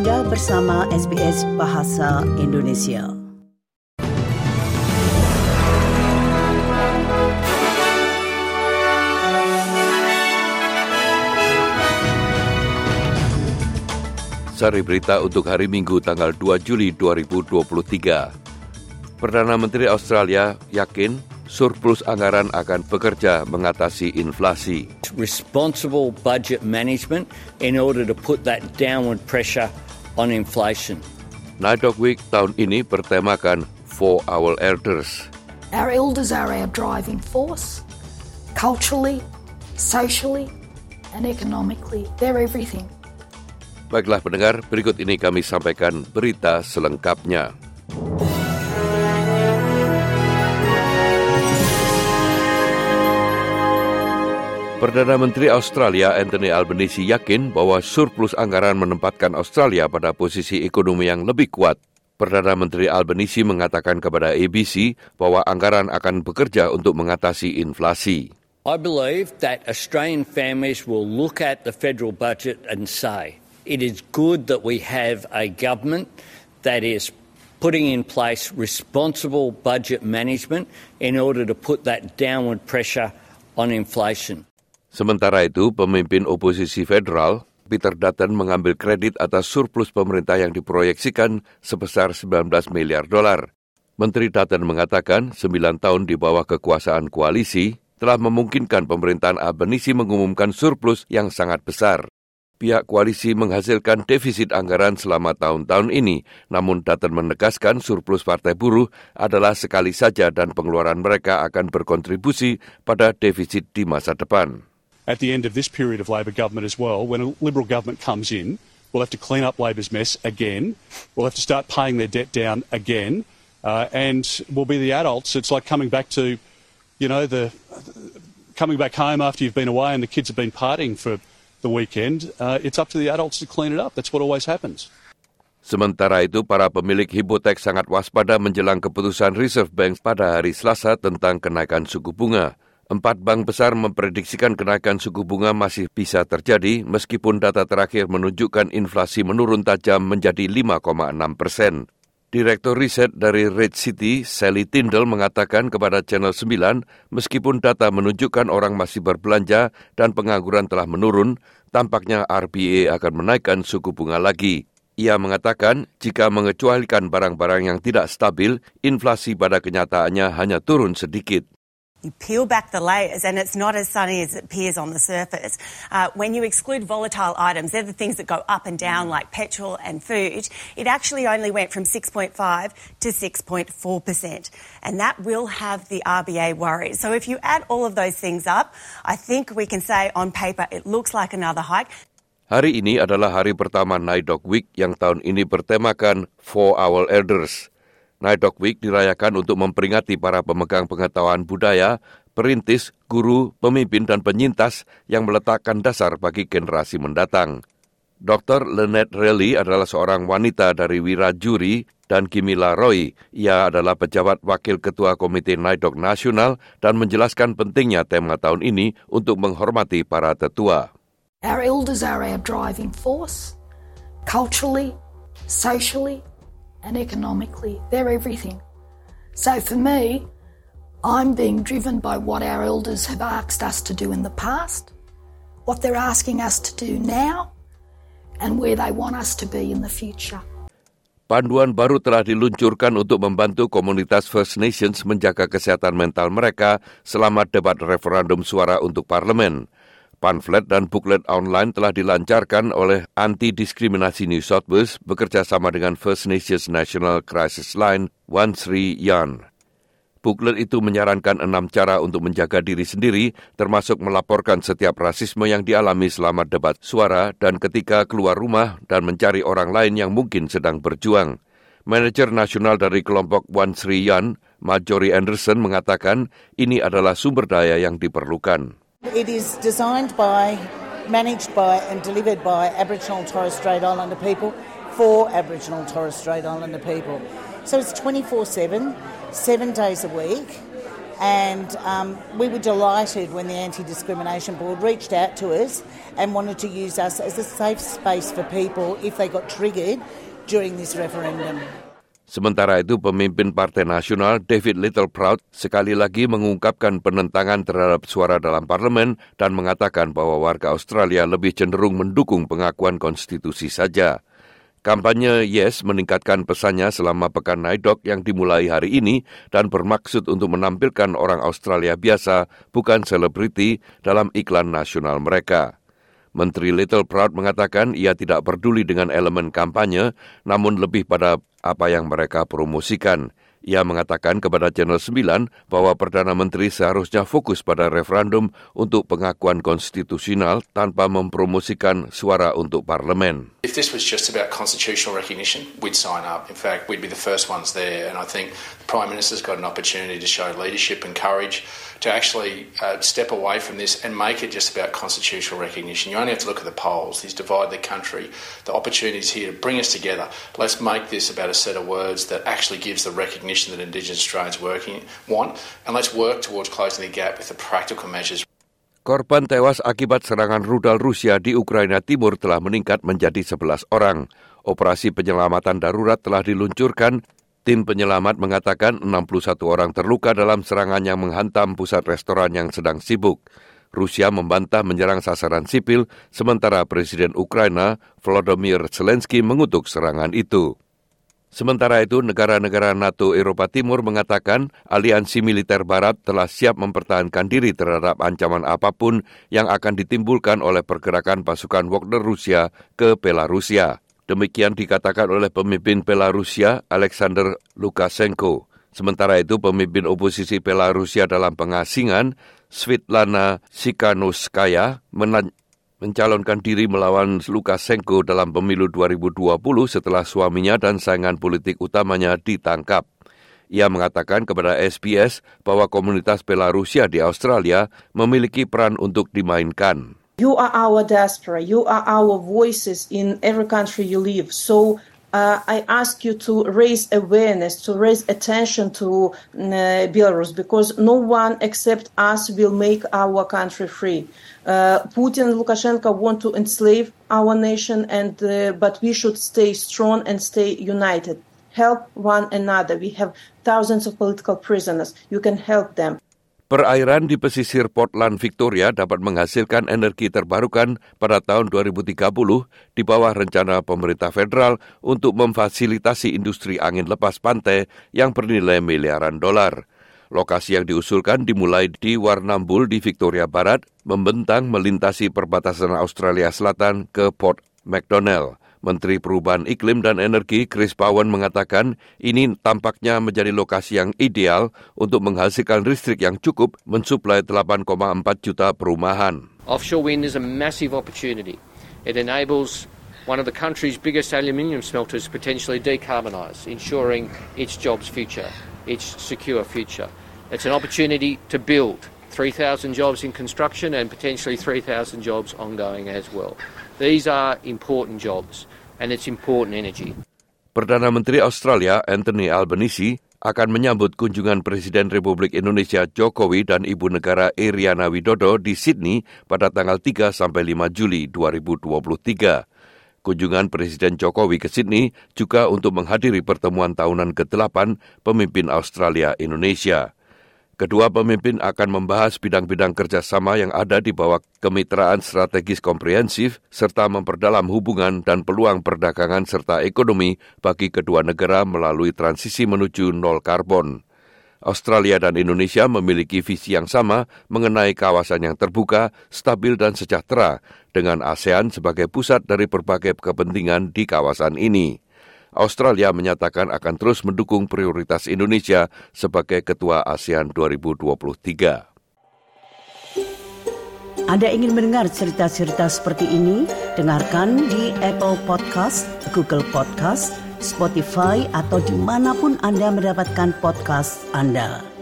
Anda bersama SBS Bahasa Indonesia. Sari berita untuk hari Minggu tanggal 2 Juli 2023. Perdana Menteri Australia yakin surplus anggaran akan bekerja mengatasi inflasi. responsible budget management in order to put that downward pressure on inflation. Night Dog Week tahun ini bertemakan For Our Elders. Our elders are our driving force, culturally, socially, and economically. They're everything. Baiklah pendengar, berikut ini kami sampaikan berita selengkapnya. Perdana Menteri Australia Anthony Albanese yakin bahwa surplus anggaran menempatkan Australia pada posisi ekonomi yang lebih kuat. Perdana Menteri Albanese mengatakan kepada ABC bahwa anggaran akan bekerja untuk mengatasi inflasi. I believe that Australian families will look at the federal budget and say, it is good that we have a government that is putting in place responsible budget management in order to put that downward pressure on inflation. Sementara itu, pemimpin oposisi federal, Peter Dutton mengambil kredit atas surplus pemerintah yang diproyeksikan sebesar 19 miliar dolar. Menteri Dutton mengatakan 9 tahun di bawah kekuasaan koalisi telah memungkinkan pemerintahan Albanese mengumumkan surplus yang sangat besar. Pihak koalisi menghasilkan defisit anggaran selama tahun-tahun ini, namun Dutton menegaskan surplus partai buruh adalah sekali saja dan pengeluaran mereka akan berkontribusi pada defisit di masa depan. At the end of this period of Labor government as well, when a Liberal government comes in, we'll have to clean up Labor's mess again. We'll have to start paying their debt down again. Uh, and we'll be the adults. It's like coming back to, you know, the coming back home after you've been away and the kids have been partying for the weekend. Uh, it's up to the adults to clean it up. That's what always happens. Sementara itu, para pemilik hipotek sangat waspada menjelang keputusan Reserve Bank pada hari Selasa tentang kenaikan suku bunga. Empat bank besar memprediksikan kenaikan suku bunga masih bisa terjadi meskipun data terakhir menunjukkan inflasi menurun tajam menjadi 5,6 persen. Direktur riset dari Red City, Sally Tindall, mengatakan kepada Channel 9, meskipun data menunjukkan orang masih berbelanja dan pengangguran telah menurun, tampaknya RBA akan menaikkan suku bunga lagi. Ia mengatakan jika mengecualikan barang-barang yang tidak stabil, inflasi pada kenyataannya hanya turun sedikit. You peel back the layers, and it's not as sunny as it appears on the surface. Uh, when you exclude volatile items, they're the things that go up and down, like petrol and food. It actually only went from 6.5 to 6.4 percent, and that will have the RBA worried. So if you add all of those things up, I think we can say on paper it looks like another hike. Hari ini adalah hari pertama Night Dog Week yang tahun ini bertemakan For Our Elders. Night Dog Week dirayakan untuk memperingati para pemegang pengetahuan budaya, perintis, guru, pemimpin, dan penyintas yang meletakkan dasar bagi generasi mendatang. Dr. Lynette Relly adalah seorang wanita dari Wirajuri dan Kimila Roy. Ia adalah pejabat wakil ketua Komite Night Dog Nasional dan menjelaskan pentingnya tema tahun ini untuk menghormati para tetua. Our elders are our driving force, culturally, socially, and economically. They're everything. So for me, I'm being driven by what our elders have asked us to do in the past, what they're asking us to do now, and where they want us to be in the future. Panduan baru telah diluncurkan untuk membantu komunitas First Nations menjaga kesehatan mental mereka selama debat referendum suara untuk parlemen. Pamflet dan buklet online telah dilancarkan oleh Anti Diskriminasi New South Wales bekerja sama dengan First Nations National Crisis Line One Sri Yan. Buklet itu menyarankan enam cara untuk menjaga diri sendiri, termasuk melaporkan setiap rasisme yang dialami selama debat suara dan ketika keluar rumah dan mencari orang lain yang mungkin sedang berjuang. Manajer nasional dari kelompok One Sri Yan, Marjorie Anderson mengatakan ini adalah sumber daya yang diperlukan. It is designed by, managed by, and delivered by Aboriginal Torres Strait Islander people for Aboriginal Torres Strait Islander people. So it's 24 7, seven days a week, And um, we were delighted when the Anti Discrimination Board reached out to us and wanted to use us as a safe space for people if they got triggered during this referendum. Sementara itu, pemimpin Partai Nasional David Littleproud sekali lagi mengungkapkan penentangan terhadap suara dalam parlemen dan mengatakan bahwa warga Australia lebih cenderung mendukung pengakuan konstitusi saja. Kampanye Yes meningkatkan pesannya selama pekan Naidok yang dimulai hari ini dan bermaksud untuk menampilkan orang Australia biasa, bukan selebriti, dalam iklan nasional mereka. Menteri Little Proud mengatakan ia tidak peduli dengan elemen kampanye, namun lebih pada apa yang mereka promosikan. Ia mengatakan kepada Channel 9 bahwa Perdana Menteri seharusnya fokus pada referendum untuk pengakuan konstitusional tanpa mempromosikan suara untuk parlemen. If this was just about constitutional recognition, we'd sign up. In fact, we'd be the first ones there. And I think the Prime Minister's got an opportunity to show leadership and courage to actually uh, step away from this and make it just about constitutional recognition. You only have to look at the polls. These divide the country. The opportunities here to bring us together. Let's make this about a set of words that actually gives the recognition that Indigenous Australians working want. And let's work towards closing the gap with the practical measures. Korban tewas akibat serangan rudal Rusia di Ukraina Timur telah meningkat menjadi 11 orang. Operasi penyelamatan darurat telah diluncurkan. Tim penyelamat mengatakan 61 orang terluka dalam serangan yang menghantam pusat restoran yang sedang sibuk. Rusia membantah menyerang sasaran sipil, sementara Presiden Ukraina Volodymyr Zelensky mengutuk serangan itu. Sementara itu, negara-negara NATO Eropa Timur mengatakan aliansi militer barat telah siap mempertahankan diri terhadap ancaman apa pun yang akan ditimbulkan oleh pergerakan pasukan Wagner Rusia ke Belarusia. Demikian dikatakan oleh pemimpin Belarusia Alexander Lukashenko. Sementara itu, pemimpin oposisi Belarusia dalam pengasingan, Svitlana Sikhanovskaya, mencalonkan diri melawan Lukashenko dalam pemilu 2020 setelah suaminya dan saingan politik utamanya ditangkap. Ia mengatakan kepada SBS bahwa komunitas Belarusia di Australia memiliki peran untuk dimainkan. You are our diaspora. You are our voices in every country you live. So uh, I ask you to raise awareness, to raise attention to uh, Belarus, because no one except us will make our country free. Uh, Putin and Lukashenko want to enslave our nation, and uh, but we should stay strong and stay united. Help one another. We have thousands of political prisoners. You can help them. Perairan di pesisir Portland, Victoria dapat menghasilkan energi terbarukan pada tahun 2030 di bawah rencana pemerintah federal untuk memfasilitasi industri angin lepas pantai yang bernilai miliaran dolar. Lokasi yang diusulkan dimulai di Warnambul di Victoria Barat, membentang melintasi perbatasan Australia Selatan ke Port McDonnell. Menteri Perubahan Iklim dan Energi Chris Bowen mengatakan ini tampaknya menjadi lokasi yang ideal untuk menghasilkan listrik yang cukup mensuplai 8,4 juta perumahan. Offshore wind is a massive opportunity. It enables one of the country's biggest aluminium smelters potentially decarbonise, ensuring its jobs future, its secure future. It's an opportunity to build 3,000 jobs in construction and potentially 3,000 jobs ongoing as well. These are important jobs and it's important energy. Perdana Menteri Australia Anthony Albanese akan menyambut kunjungan Presiden Republik Indonesia Jokowi dan Ibu Negara Iriana Widodo di Sydney pada tanggal 3 sampai 5 Juli 2023. Kunjungan Presiden Jokowi ke Sydney juga untuk menghadiri pertemuan tahunan ke-8 pemimpin Australia Indonesia. Kedua pemimpin akan membahas bidang-bidang kerjasama yang ada di bawah kemitraan strategis komprehensif serta memperdalam hubungan dan peluang perdagangan serta ekonomi bagi kedua negara melalui transisi menuju nol karbon. Australia dan Indonesia memiliki visi yang sama mengenai kawasan yang terbuka, stabil dan sejahtera dengan ASEAN sebagai pusat dari berbagai kepentingan di kawasan ini. Australia menyatakan akan terus mendukung prioritas Indonesia sebagai ketua ASEAN 2023. Anda ingin mendengar cerita-cerita seperti ini? Dengarkan di Apple Podcast, Google Podcast, Spotify, atau di mana pun Anda mendapatkan podcast Anda.